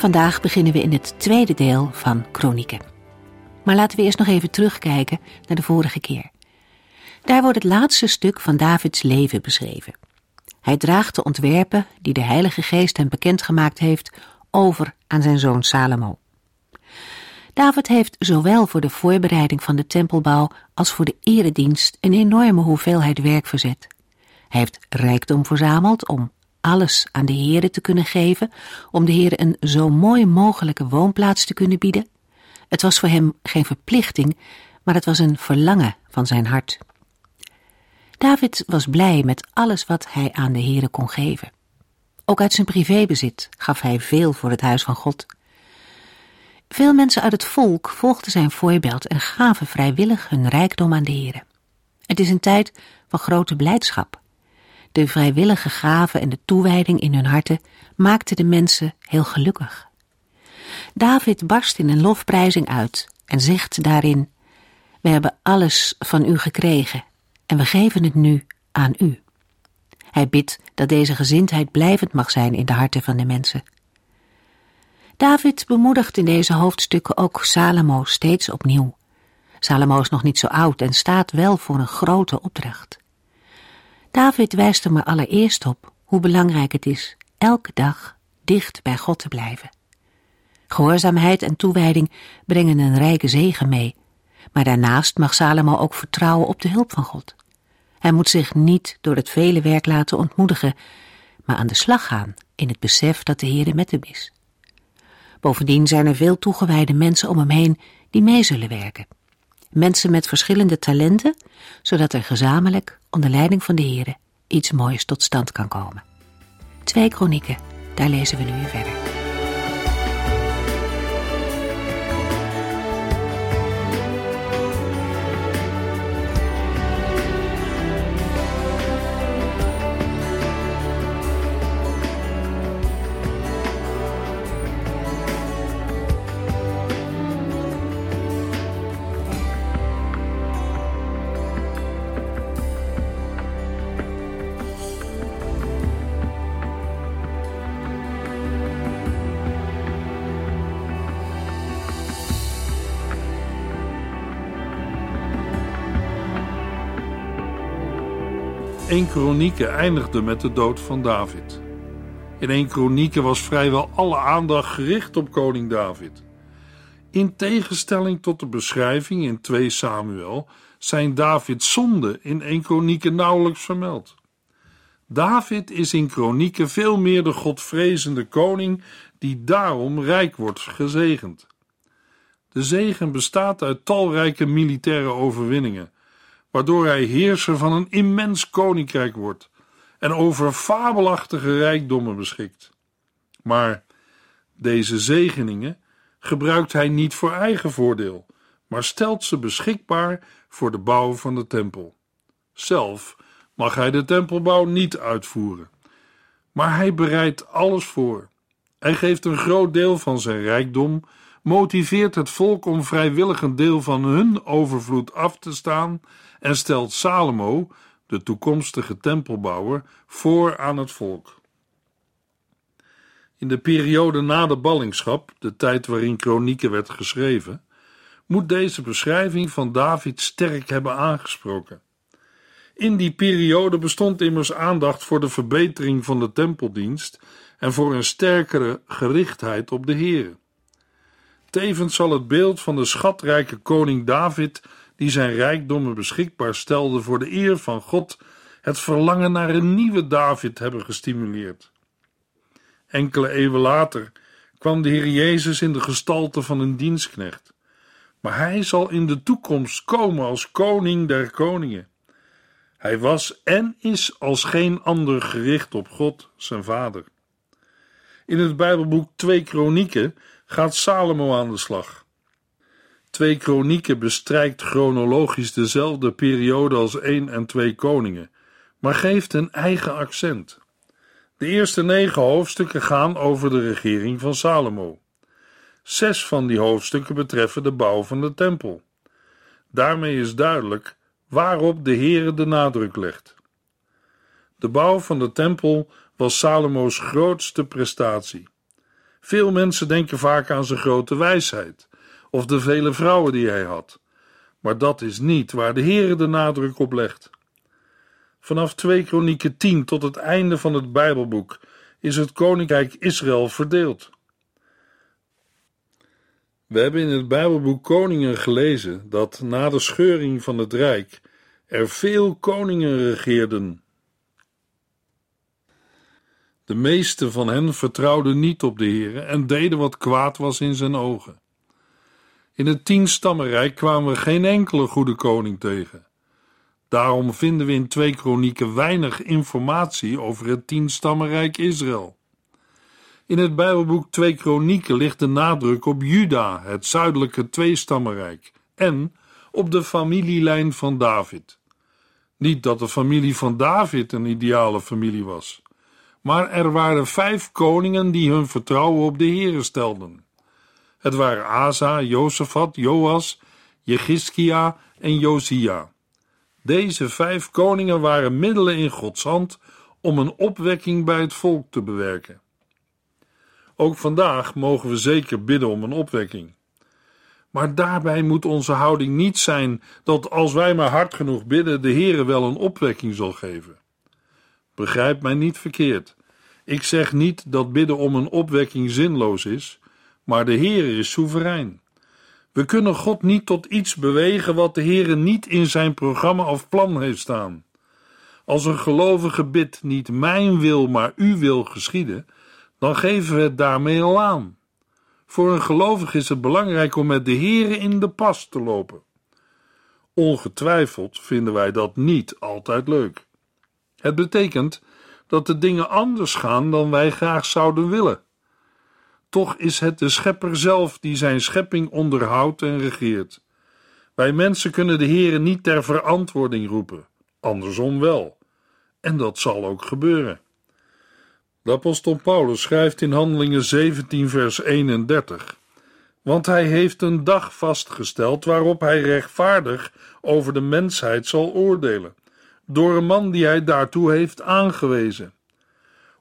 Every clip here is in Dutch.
Vandaag beginnen we in het tweede deel van Kronieken. Maar laten we eerst nog even terugkijken naar de vorige keer. Daar wordt het laatste stuk van Davids leven beschreven. Hij draagt de ontwerpen die de Heilige Geest hem bekendgemaakt heeft over aan zijn zoon Salomo. David heeft zowel voor de voorbereiding van de tempelbouw als voor de eredienst een enorme hoeveelheid werk verzet. Hij heeft rijkdom verzameld om alles aan de Heere te kunnen geven, om de Heere een zo mooi mogelijke woonplaats te kunnen bieden. Het was voor hem geen verplichting, maar het was een verlangen van zijn hart. David was blij met alles wat hij aan de Heere kon geven. Ook uit zijn privébezit gaf hij veel voor het huis van God. Veel mensen uit het volk volgden zijn voorbeeld en gaven vrijwillig hun rijkdom aan de Heere. Het is een tijd van grote blijdschap. De vrijwillige gaven en de toewijding in hun harten maakten de mensen heel gelukkig. David barst in een lofprijzing uit en zegt daarin: We hebben alles van u gekregen en we geven het nu aan u. Hij bidt dat deze gezindheid blijvend mag zijn in de harten van de mensen. David bemoedigt in deze hoofdstukken ook Salomo steeds opnieuw. Salomo is nog niet zo oud en staat wel voor een grote opdracht. David wijst er maar allereerst op hoe belangrijk het is elke dag dicht bij God te blijven. Gehoorzaamheid en toewijding brengen een rijke zegen mee, maar daarnaast mag Salomo ook vertrouwen op de hulp van God. Hij moet zich niet door het vele werk laten ontmoedigen, maar aan de slag gaan in het besef dat de Heer met hem is. Bovendien zijn er veel toegewijde mensen om hem heen die mee zullen werken. Mensen met verschillende talenten, zodat er gezamenlijk, onder leiding van de Heer, iets moois tot stand kan komen. Twee kronieken, daar lezen we nu verder. Eén Kronieken eindigde met de dood van David. In één Kronieken was vrijwel alle aandacht gericht op koning David. In tegenstelling tot de beschrijving in 2 Samuel zijn Davids zonden in 1 Kronieken nauwelijks vermeld. David is in Kronieken veel meer de godvrezende koning die daarom rijk wordt gezegend. De zegen bestaat uit talrijke militaire overwinningen waardoor hij heerser van een immens koninkrijk wordt en over fabelachtige rijkdommen beschikt. Maar deze zegeningen gebruikt hij niet voor eigen voordeel, maar stelt ze beschikbaar voor de bouw van de tempel. Zelf mag hij de tempelbouw niet uitvoeren, maar hij bereidt alles voor. Hij geeft een groot deel van zijn rijkdom, motiveert het volk om vrijwillig een deel van hun overvloed af te staan en stelt Salomo, de toekomstige tempelbouwer, voor aan het volk. In de periode na de ballingschap, de tijd waarin kronieken werd geschreven, moet deze beschrijving van David sterk hebben aangesproken. In die periode bestond immers aandacht voor de verbetering van de tempeldienst en voor een sterkere gerichtheid op de Here. Tevens zal het beeld van de schatrijke koning David die zijn rijkdommen beschikbaar stelde voor de eer van God, het verlangen naar een nieuwe David hebben gestimuleerd. Enkele eeuwen later kwam de Heer Jezus in de gestalte van een dienstknecht, maar hij zal in de toekomst komen als koning der koningen. Hij was en is als geen ander gericht op God, zijn Vader. In het Bijbelboek 2 Kronieken gaat Salomo aan de slag. 2 Kronieken bestrijkt chronologisch dezelfde periode als 1 en 2 Koningen, maar geeft een eigen accent. De eerste negen hoofdstukken gaan over de regering van Salomo. Zes van die hoofdstukken betreffen de bouw van de tempel. Daarmee is duidelijk waarop de Heere de nadruk legt. De bouw van de tempel was Salomo's grootste prestatie. Veel mensen denken vaak aan zijn grote wijsheid of de vele vrouwen die hij had, maar dat is niet waar de Heere de nadruk op legt. Vanaf 2 Kronieken 10 tot het einde van het Bijbelboek is het koninkrijk Israël verdeeld. We hebben in het Bijbelboek Koningen gelezen dat na de scheuring van het rijk er veel koningen regeerden. De meeste van hen vertrouwden niet op de Heer en deden wat kwaad was in zijn ogen. In het tienstammenrijk kwamen we geen enkele goede koning tegen. Daarom vinden we in twee kronieken weinig informatie over het tienstammenrijk Israël. In het Bijbelboek 2 Kronieken ligt de nadruk op Juda, het zuidelijke tweestammenrijk, en op de familielijn van David. Niet dat de familie van David een ideale familie was, maar er waren vijf koningen die hun vertrouwen op de Heere stelden. Het waren Asa, Jozefat, Joas, Jegiskia en Josia. Deze vijf koningen waren middelen in Gods hand om een opwekking bij het volk te bewerken. Ook vandaag mogen we zeker bidden om een opwekking. Maar daarbij moet onze houding niet zijn dat als wij maar hard genoeg bidden, de Heere wel een opwekking zal geven. Begrijp mij niet verkeerd. Ik zeg niet dat bidden om een opwekking zinloos is, maar de Heere is soeverein. We kunnen God niet tot iets bewegen wat de Heere niet in zijn programma of plan heeft staan. Als een gelovige bid niet mijn wil, maar uw wil geschieden, dan geven we het daarmee al aan. Voor een gelovige is het belangrijk om met de Heere in de pas te lopen. Ongetwijfeld vinden wij dat niet altijd leuk. Het betekent dat de dingen anders gaan dan wij graag zouden willen. Toch is het de schepper zelf die zijn schepping onderhoudt en regeert. Wij mensen kunnen de Heere niet ter verantwoording roepen, andersom wel. En dat zal ook gebeuren. De apostel Paulus schrijft in Handelingen 17 vers 31 want hij heeft een dag vastgesteld waarop hij rechtvaardig over de mensheid zal oordelen, door een man die hij daartoe heeft aangewezen.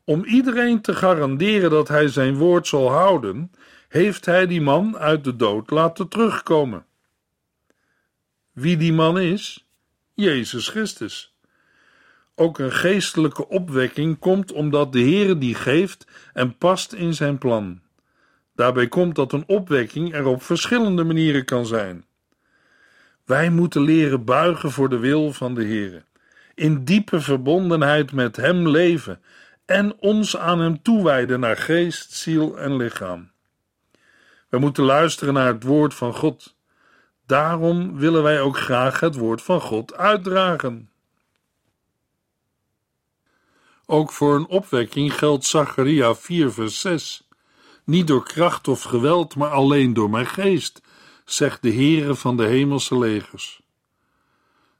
Om iedereen te garanderen dat hij zijn woord zal houden, heeft hij die man uit de dood laten terugkomen. Wie die man is? Jezus Christus. Ook een geestelijke opwekking komt omdat de Heere die geeft en past in zijn plan. Daarbij komt dat een opwekking er op verschillende manieren kan zijn. Wij moeten leren buigen voor de wil van de Heere, in diepe verbondenheid met Hem leven en ons aan Hem toewijden naar geest, ziel en lichaam. We moeten luisteren naar het woord van God. Daarom willen wij ook graag het woord van God uitdragen. Ook voor een opwekking geldt Zacharia 4 vers 6. Niet door kracht of geweld, maar alleen door mijn geest, zegt de Heere van de hemelse legers.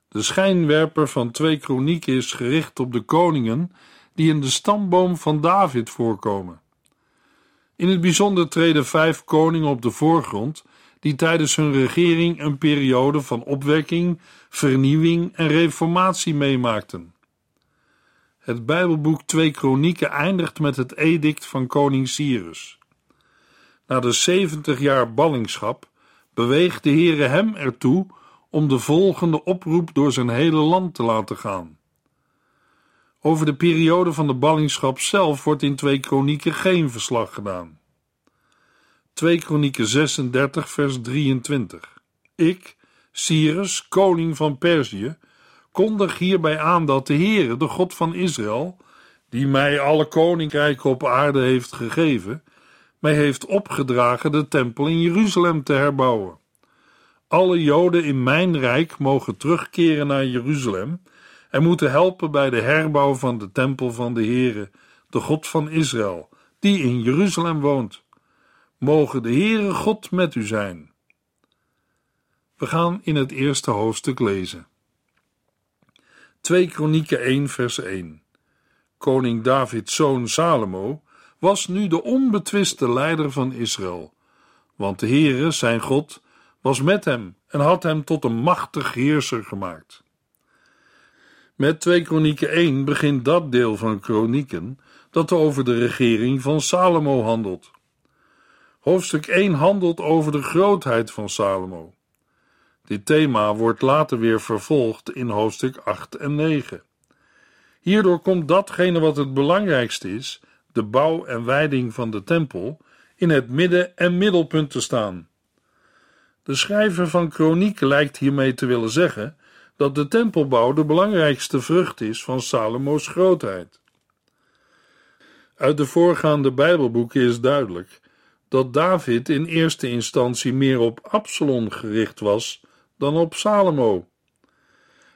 De schijnwerper van twee kronieken is gericht op de koningen die in de stamboom van David voorkomen. In het bijzonder treden vijf koningen op de voorgrond die tijdens hun regering een periode van opwekking, vernieuwing en reformatie meemaakten. Het Bijbelboek 2 Kronieken eindigt met het edict van koning Cyrus. Na de 70 jaar ballingschap beweegt de Heere hem ertoe om de volgende oproep door zijn hele land te laten gaan. Over de periode van de ballingschap zelf wordt in 2 Kronieken geen verslag gedaan. 2 Kronieken 36 vers 23 Ik, Cyrus, koning van Perzië, kondig hierbij aan dat de Heere, de God van Israël, die mij alle koninkrijken op aarde heeft gegeven, mij heeft opgedragen de tempel in Jeruzalem te herbouwen. Alle Joden in mijn rijk mogen terugkeren naar Jeruzalem en moeten helpen bij de herbouw van de tempel van de Heere, de God van Israël, die in Jeruzalem woont. Mogen de Heere God met u zijn. We gaan in het eerste hoofdstuk lezen. 2 Kronieken 1 vers 1 Koning Davids zoon Salomo was nu de onbetwiste leider van Israël, want de Heere, zijn God, was met hem en had hem tot een machtig heerser gemaakt. Met 2 Kronieken 1 begint dat deel van Kronieken dat over de regering van Salomo handelt. Hoofdstuk 1 handelt over de grootheid van Salomo. Dit thema wordt later weer vervolgd in hoofdstuk 8 en 9. Hierdoor komt datgene wat het belangrijkste is, de bouw en wijding van de tempel, in het midden en middelpunt te staan. De schrijver van Kronieken lijkt hiermee te willen zeggen dat de tempelbouw de belangrijkste vrucht is van Salomo's grootheid. Uit de voorgaande Bijbelboeken is duidelijk dat David in eerste instantie meer op Absalom gericht was dan op Salomo.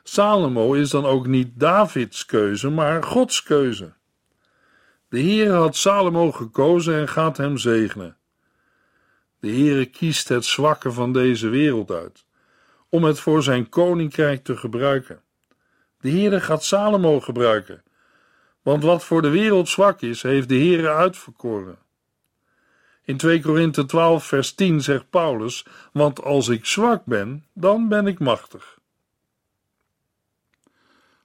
Salomo is dan ook niet Davids keuze, maar Gods keuze. De Heer had Salomo gekozen en gaat hem zegenen. De Heere kiest het zwakke van deze wereld uit, om het voor zijn koninkrijk te gebruiken. De Heere gaat Salomo gebruiken, want wat voor de wereld zwak is, heeft de Heere uitverkoren. In 2 Korinthe 12 vers 10 zegt Paulus, want als ik zwak ben, dan ben ik machtig.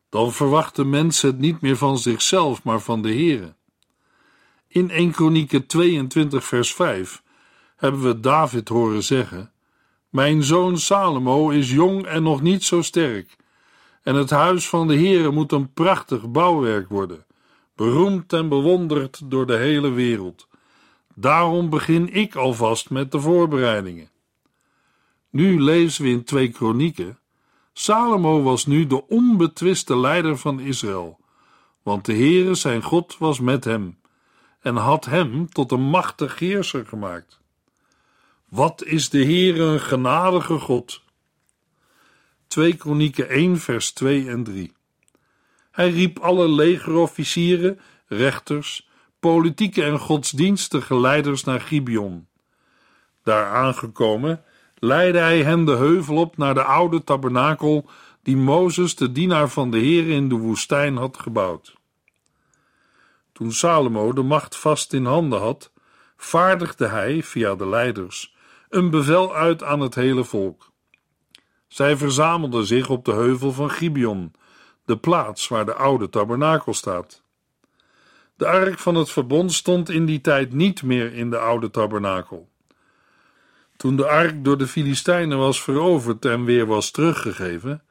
Dan verwachten mensen het niet meer van zichzelf, maar van de Heere. In 1 Kronieken 22 vers 5 hebben we David horen zeggen: Mijn zoon Salomo is jong en nog niet zo sterk, en het huis van de Heere moet een prachtig bouwwerk worden, beroemd en bewonderd door de hele wereld. Daarom begin ik alvast met de voorbereidingen. Nu lezen we in twee kronieken. Salomo was nu de onbetwiste leider van Israël, want de Heere zijn God was met hem en had hem tot een machtig heerser gemaakt. Wat is de Heere een genadige God? 2 Kronieken 1 vers 2 en 3 Hij riep alle legerofficieren, rechters, politieke en godsdienstige leiders naar Gibeon. Daar aangekomen, leidde hij hen de heuvel op naar de oude tabernakel die Mozes, de dienaar van de Heer, in de woestijn had gebouwd. Toen Salomo de macht vast in handen had, vaardigde hij, via de leiders, een bevel uit aan het hele volk. Zij verzamelden zich op de heuvel van Gibeon, de plaats waar de oude tabernakel staat. De ark van het verbond stond in die tijd niet meer in de oude tabernakel. Toen de ark door de Filistijnen was veroverd en weer was teruggegeven,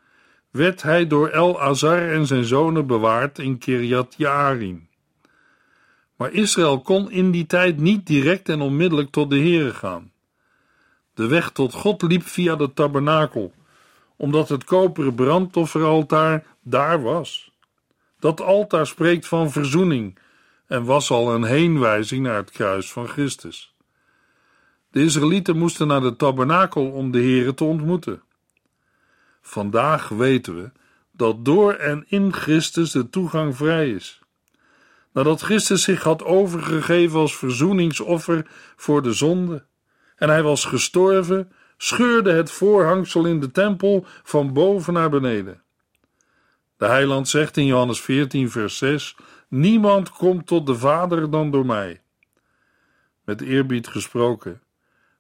werd hij door El Azar en zijn zonen bewaard in Kiriat Jearim. Maar Israël kon in die tijd niet direct en onmiddellijk tot de Here gaan. De weg tot God liep via de tabernakel, omdat het koperen brandofferaltaar daar was. Dat altaar spreekt van verzoening en was al een heenwijzing naar het kruis van Christus. De Israëlieten moesten naar de tabernakel om de Here te ontmoeten. Vandaag weten we dat door en in Christus de toegang vrij is. Nadat Christus zich had overgegeven als verzoeningsoffer voor de zonde en hij was gestorven, scheurde het voorhangsel in de tempel van boven naar beneden. De heiland zegt in Johannes 14, vers 6: Niemand komt tot de Vader dan door mij. Met eerbied gesproken.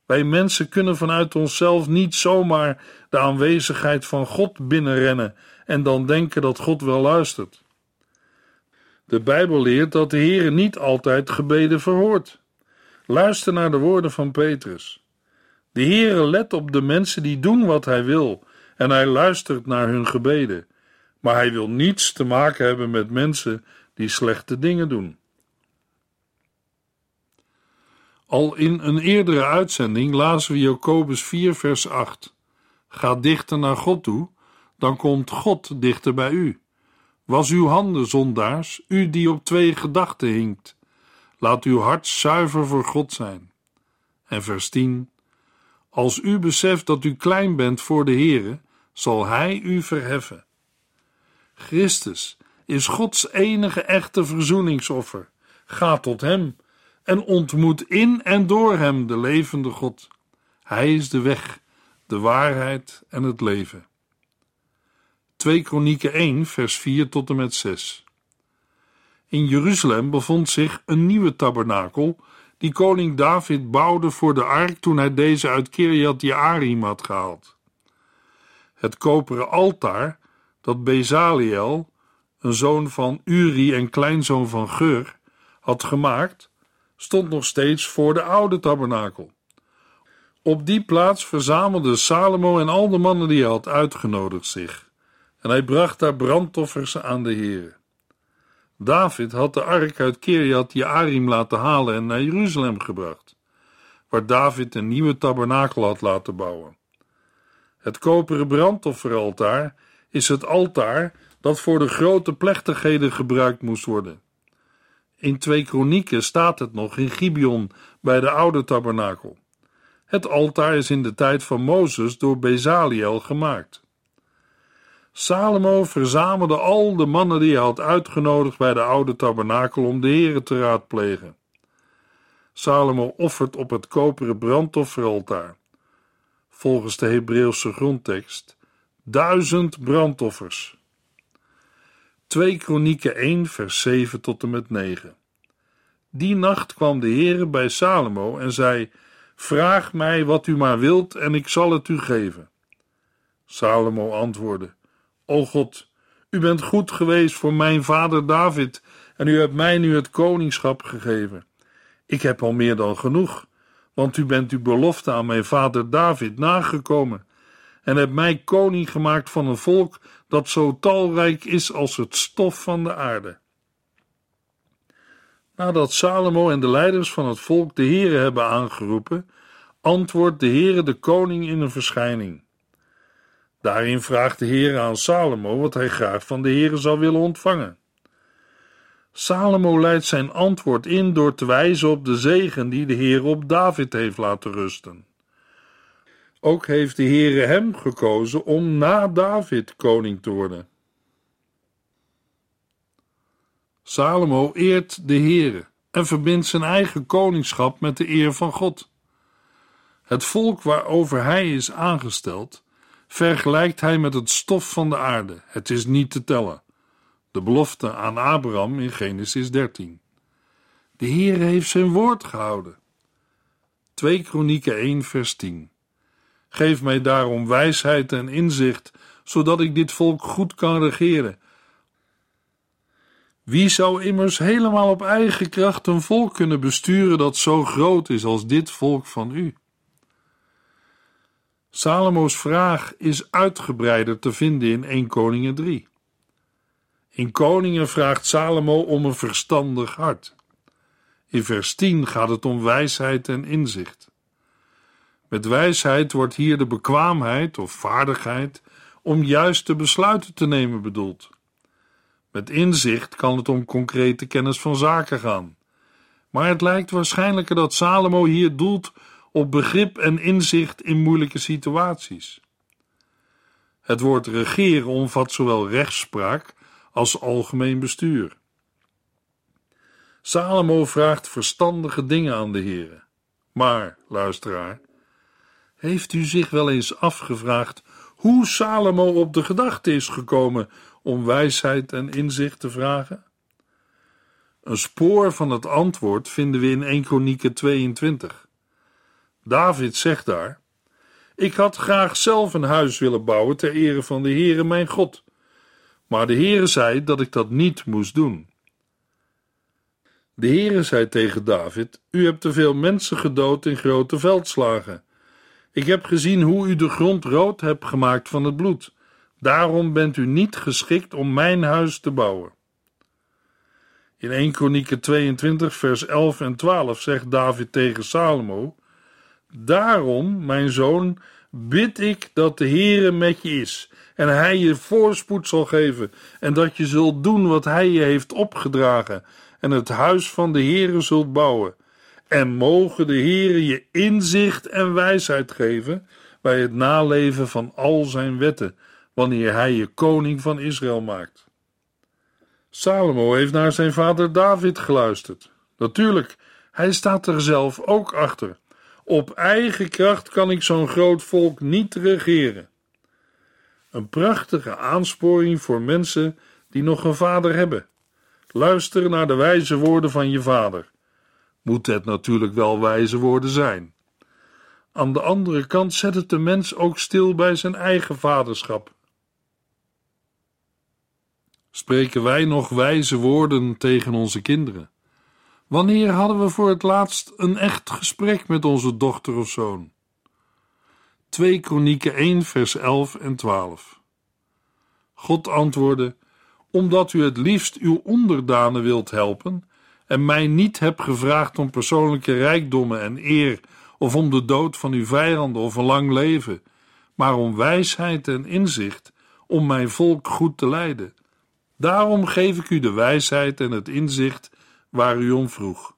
Wij mensen kunnen vanuit onszelf niet zomaar de aanwezigheid van God binnenrennen en dan denken dat God wel luistert. De Bijbel leert dat de Heer niet altijd gebeden verhoort. Luister naar de woorden van Petrus. De Heere let op de mensen die doen wat hij wil en hij luistert naar hun gebeden, maar hij wil niets te maken hebben met mensen die slechte dingen doen. Al in een eerdere uitzending lazen we Jacobus 4 vers 8. Ga dichter naar God toe, dan komt God dichter bij u. Was uw handen zondaars, u die op twee gedachten hinkt. Laat uw hart zuiver voor God zijn. En vers 10. Als u beseft dat u klein bent voor de Heere, zal Hij u verheffen. Christus is Gods enige echte verzoeningsoffer. Ga tot Hem en ontmoet in en door hem de levende God. Hij is de weg, de waarheid en het leven. 2 Kronieken 1, vers 4 tot en met 6. In Jeruzalem bevond zich een nieuwe tabernakel die koning David bouwde voor de ark toen hij deze uit Kirjat Jearim had gehaald. Het koperen altaar dat Bezaliel, een zoon van Uri en kleinzoon van Geur, had gemaakt, stond nog steeds voor de oude tabernakel. Op die plaats verzamelde Salomo en al de mannen die hij had uitgenodigd zich, en hij bracht daar brandoffers aan de Heere. David had de ark uit Kirjat Jearim laten halen en naar Jeruzalem gebracht, waar David een nieuwe tabernakel had laten bouwen. Het koperen brandofferaltaar is het altaar dat voor de grote plechtigheden gebruikt moest worden. In twee kronieken staat het nog in Gibeon bij de oude tabernakel. Het altaar is in de tijd van Mozes door Bezaliel gemaakt. Salomo verzamelde al de mannen die hij had uitgenodigd bij de oude tabernakel om de Here te raadplegen. Salomo offert op het koperen brandofferaltaar, volgens de Hebreeuwse grondtekst, duizend brandoffers. 2 Kronieken 1 vers 7 tot en met 9 Die nacht kwam de Heere bij Salomo en zei, Vraag mij wat u maar wilt en ik zal het u geven. Salomo antwoordde, O God, u bent goed geweest voor mijn vader David en u hebt mij nu het koningschap gegeven. Ik heb al meer dan genoeg, want u bent uw belofte aan mijn vader David nagekomen en hebt mij koning gemaakt van een volk dat zo talrijk is als het stof van de aarde. Nadat Salomo en de leiders van het volk de Heere hebben aangeroepen, antwoordt de Heere de koning in een verschijning. Daarin vraagt de Heer aan Salomo wat hij graag van de Heere zou willen ontvangen. Salomo leidt zijn antwoord in door te wijzen op de zegen die de Heer op David heeft laten rusten. Ook heeft de Heere hem gekozen om na David koning te worden. Salomo eert de Heere en verbindt zijn eigen koningschap met de eer van God. Het volk waarover hij is aangesteld vergelijkt hij met het stof van de aarde. Het is niet te tellen. De belofte aan Abraham in Genesis 13. De Heer heeft zijn woord gehouden. 2 Kronieken 1 vers 10. Geef mij daarom wijsheid en inzicht, zodat ik dit volk goed kan regeren. Wie zou immers helemaal op eigen kracht een volk kunnen besturen dat zo groot is als dit volk van u? Salomo's vraag is uitgebreider te vinden in 1 Koningen 3. In Koningen vraagt Salomo om een verstandig hart. In vers 10 gaat het om wijsheid en inzicht. Met wijsheid wordt hier de bekwaamheid of vaardigheid om juiste besluiten te nemen bedoeld. Met inzicht kan het om concrete kennis van zaken gaan. Maar het lijkt waarschijnlijker dat Salomo hier doelt op begrip en inzicht in moeilijke situaties. Het woord regeren omvat zowel rechtspraak als algemeen bestuur. Salomo vraagt verstandige dingen aan de Heere. Maar, luisteraar, heeft u zich wel eens afgevraagd hoe Salomo op de gedachte is gekomen om wijsheid en inzicht te vragen? Een spoor van het antwoord vinden we in 1 Kronieken 22. David zegt daar: Ik had graag zelf een huis willen bouwen ter ere van de Heere mijn God. Maar de Heere zei dat ik dat niet moest doen. De Heere zei tegen David: U hebt te veel mensen gedood in grote veldslagen. Ik heb gezien hoe u de grond rood hebt gemaakt van het bloed. Daarom bent u niet geschikt om mijn huis te bouwen. In 1 Kronieken 22, vers 11 en 12 zegt David tegen Salomo: Daarom, mijn zoon, bid ik dat de Heere met je is en hij je voorspoed zal geven en dat je zult doen wat hij je heeft opgedragen en het huis van de Heere zult bouwen. En mogen de Heere je inzicht en wijsheid geven bij het naleven van al zijn wetten, wanneer hij je koning van Israël maakt. Salomo heeft naar zijn vader David geluisterd. Natuurlijk, Hij staat er zelf ook achter. Op eigen kracht kan ik zo'n groot volk niet regeren. Een prachtige aansporing voor mensen die nog een vader hebben. Luister naar de wijze woorden van je vader. Moet het natuurlijk wel wijze woorden zijn. Aan de andere kant zet het de mens ook stil bij zijn eigen vaderschap. Spreken wij nog wijze woorden tegen onze kinderen? Wanneer hadden we voor het laatst een echt gesprek met onze dochter of zoon? 2 Kronieken 1 vers 11 en 12 God antwoordde, omdat u het liefst uw onderdanen wilt helpen en mij niet hebt gevraagd om persoonlijke rijkdommen en eer of om de dood van uw vijanden of een lang leven, maar om wijsheid en inzicht om mijn volk goed te leiden. Daarom geef ik u de wijsheid en het inzicht waar u om vroeg.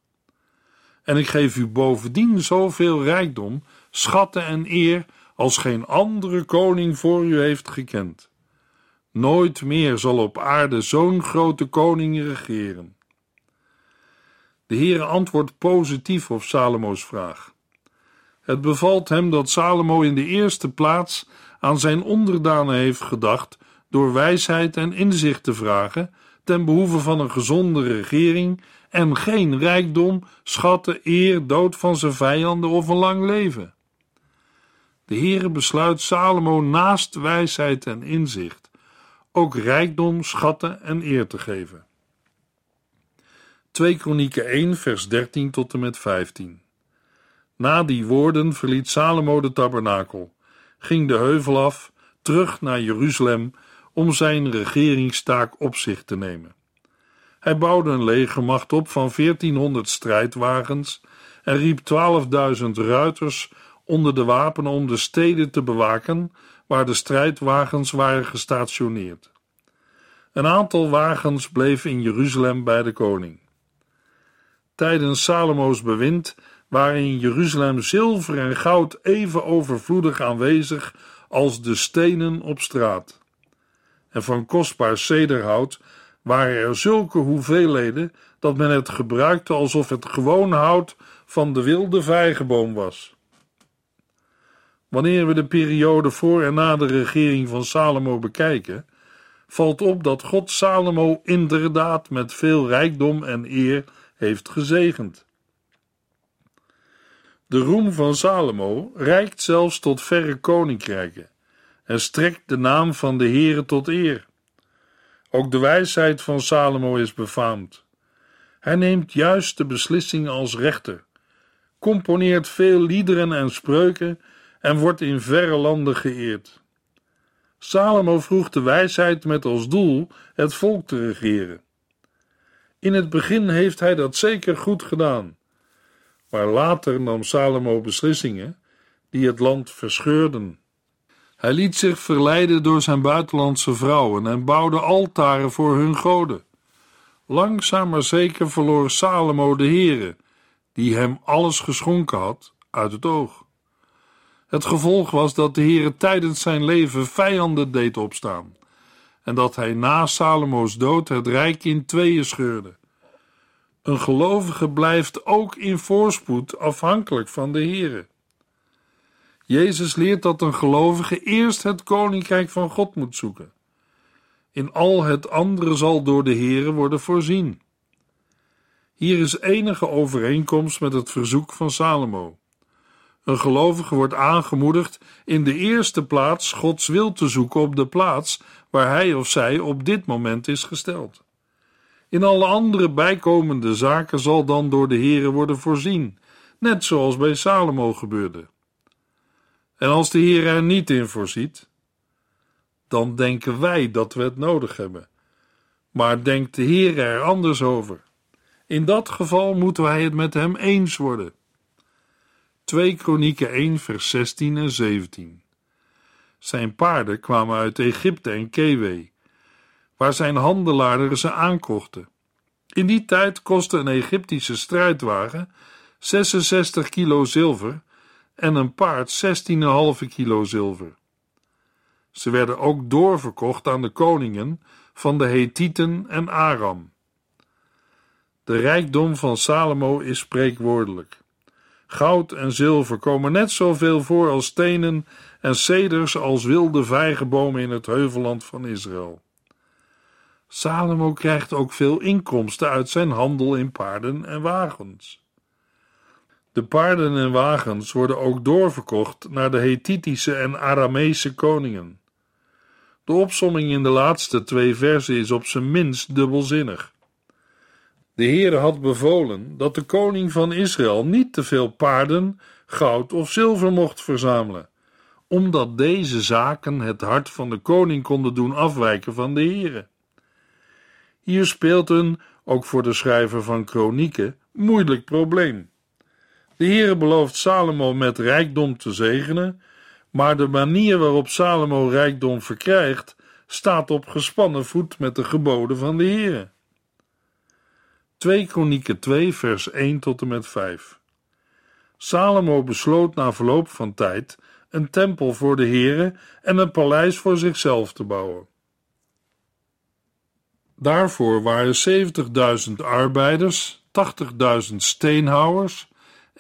En ik geef u bovendien zoveel rijkdom, schatten en eer als geen andere koning voor u heeft gekend. Nooit meer zal op aarde zo'n grote koning regeren. De Heere antwoordt positief op Salomo's vraag. Het bevalt hem dat Salomo in de eerste plaats aan zijn onderdanen heeft gedacht door wijsheid en inzicht te vragen ten behoeve van een gezonde regering en geen rijkdom, schatten, eer, dood van zijn vijanden of een lang leven. De Heere besluit Salomo naast wijsheid en inzicht ook rijkdom, schatten en eer te geven. 2 Kronieken 1 vers 13 tot en met 15 Na die woorden verliet Salomo de tabernakel, ging de heuvel af, terug naar Jeruzalem om zijn regeringstaak op zich te nemen. Hij bouwde een legermacht op van 1400 strijdwagens en riep 12.000 ruiters onder de wapenen om de steden te bewaken waar de strijdwagens waren gestationeerd. Een aantal wagens bleef in Jeruzalem bij de koning. Tijdens Salomo's bewind waren in Jeruzalem zilver en goud even overvloedig aanwezig als de stenen op straat. En van kostbaar cederhout waren er zulke hoeveelheden dat men het gebruikte alsof het gewoon hout van de wilde vijgenboom was. Wanneer we de periode voor en na de regering van Salomo bekijken, valt op dat God Salomo inderdaad met veel rijkdom en eer heeft gezegend. De roem van Salomo reikt zelfs tot verre koninkrijken en strekt de naam van de Heere tot eer. Ook de wijsheid van Salomo is befaamd. Hij neemt juiste beslissingen als rechter, componeert veel liederen en spreuken en wordt in verre landen geëerd. Salomo vroeg de wijsheid met als doel het volk te regeren. In het begin heeft hij dat zeker goed gedaan, maar later nam Salomo beslissingen die het land verscheurden. Hij liet zich verleiden door zijn buitenlandse vrouwen en bouwde altaren voor hun goden. Langzaam maar zeker verloor Salomo de Heere, die hem alles geschonken had, uit het oog. Het gevolg was dat de Heere tijdens zijn leven vijanden deed opstaan en dat hij na Salomo's dood het rijk in tweeën scheurde. Een gelovige blijft ook in voorspoed afhankelijk van de Heere. Jezus leert dat een gelovige eerst het koninkrijk van God moet zoeken. In al het andere zal door de Heere worden voorzien. Hier is enige overeenkomst met het verzoek van Salomo. Een gelovige wordt aangemoedigd in de eerste plaats Gods wil te zoeken op de plaats waar hij of zij op dit moment is gesteld. In alle andere bijkomende zaken zal dan door de Heere worden voorzien, net zoals bij Salomo gebeurde. En als de Heer er niet in voorziet, dan denken wij dat we het nodig hebben. Maar denkt de Heer er anders over? In dat geval moeten wij het met hem eens worden. 2 Kronieken 1 vers 16 en 17 Zijn paarden kwamen uit Egypte en Kewe, waar zijn handelaren ze aankochten. In die tijd kostte een Egyptische strijdwagen 66 kilo zilver en een paard 16,5 kilo zilver. Ze werden ook doorverkocht aan de koningen van de Hethieten en Aram. De rijkdom van Salomo is spreekwoordelijk. Goud en zilver komen net zoveel voor als stenen en ceders als wilde vijgenbomen in het heuvelland van Israël. Salomo krijgt ook veel inkomsten uit zijn handel in paarden en wagens. De paarden en wagens worden ook doorverkocht naar de Hethitische en Arameese koningen. De opsomming in de laatste twee versen is op zijn minst dubbelzinnig. De Heere had bevolen dat de koning van Israël niet te veel paarden, goud of zilver mocht verzamelen, omdat deze zaken het hart van de koning konden doen afwijken van de Heere. Hier speelt een, ook voor de schrijver van kronieken, moeilijk probleem. De Heere belooft Salomo met rijkdom te zegenen, maar de manier waarop Salomo rijkdom verkrijgt, staat op gespannen voet met de geboden van de Heere. 2 Kronieken 2 vers 1 tot en met 5 Salomo besloot na verloop van tijd een tempel voor de Heere en een paleis voor zichzelf te bouwen. Daarvoor waren 70.000 arbeiders, 80.000 steenhouwers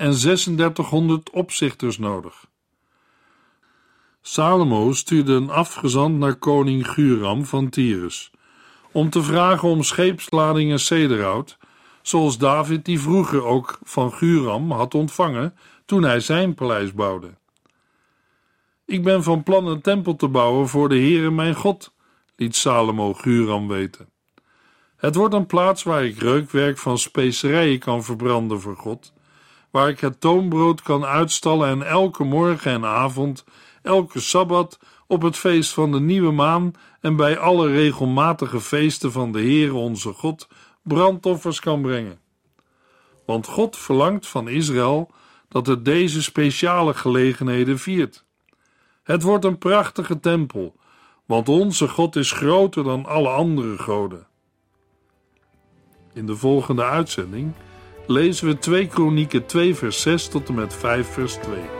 en 3600 opzichters nodig. Salomo stuurde een afgezant naar koning Guram van Tyrus om te vragen om scheepsladingen cederhout, zoals David die vroeger ook van Guram had ontvangen toen hij zijn paleis bouwde. Ik ben van plan een tempel te bouwen voor de Heere mijn God, liet Salomo Guram weten. Het wordt een plaats waar ik reukwerk van specerijen kan verbranden voor God, waar ik het toonbrood kan uitstallen en elke morgen en avond, elke sabbat, op het feest van de nieuwe maan en bij alle regelmatige feesten van de Heere onze God brandoffers kan brengen. Want God verlangt van Israël dat het deze speciale gelegenheden viert. Het wordt een prachtige tempel, want onze God is groter dan alle andere goden. In de volgende uitzending lezen we 2 Kronieken 2 vers 6 tot en met 5 vers 2.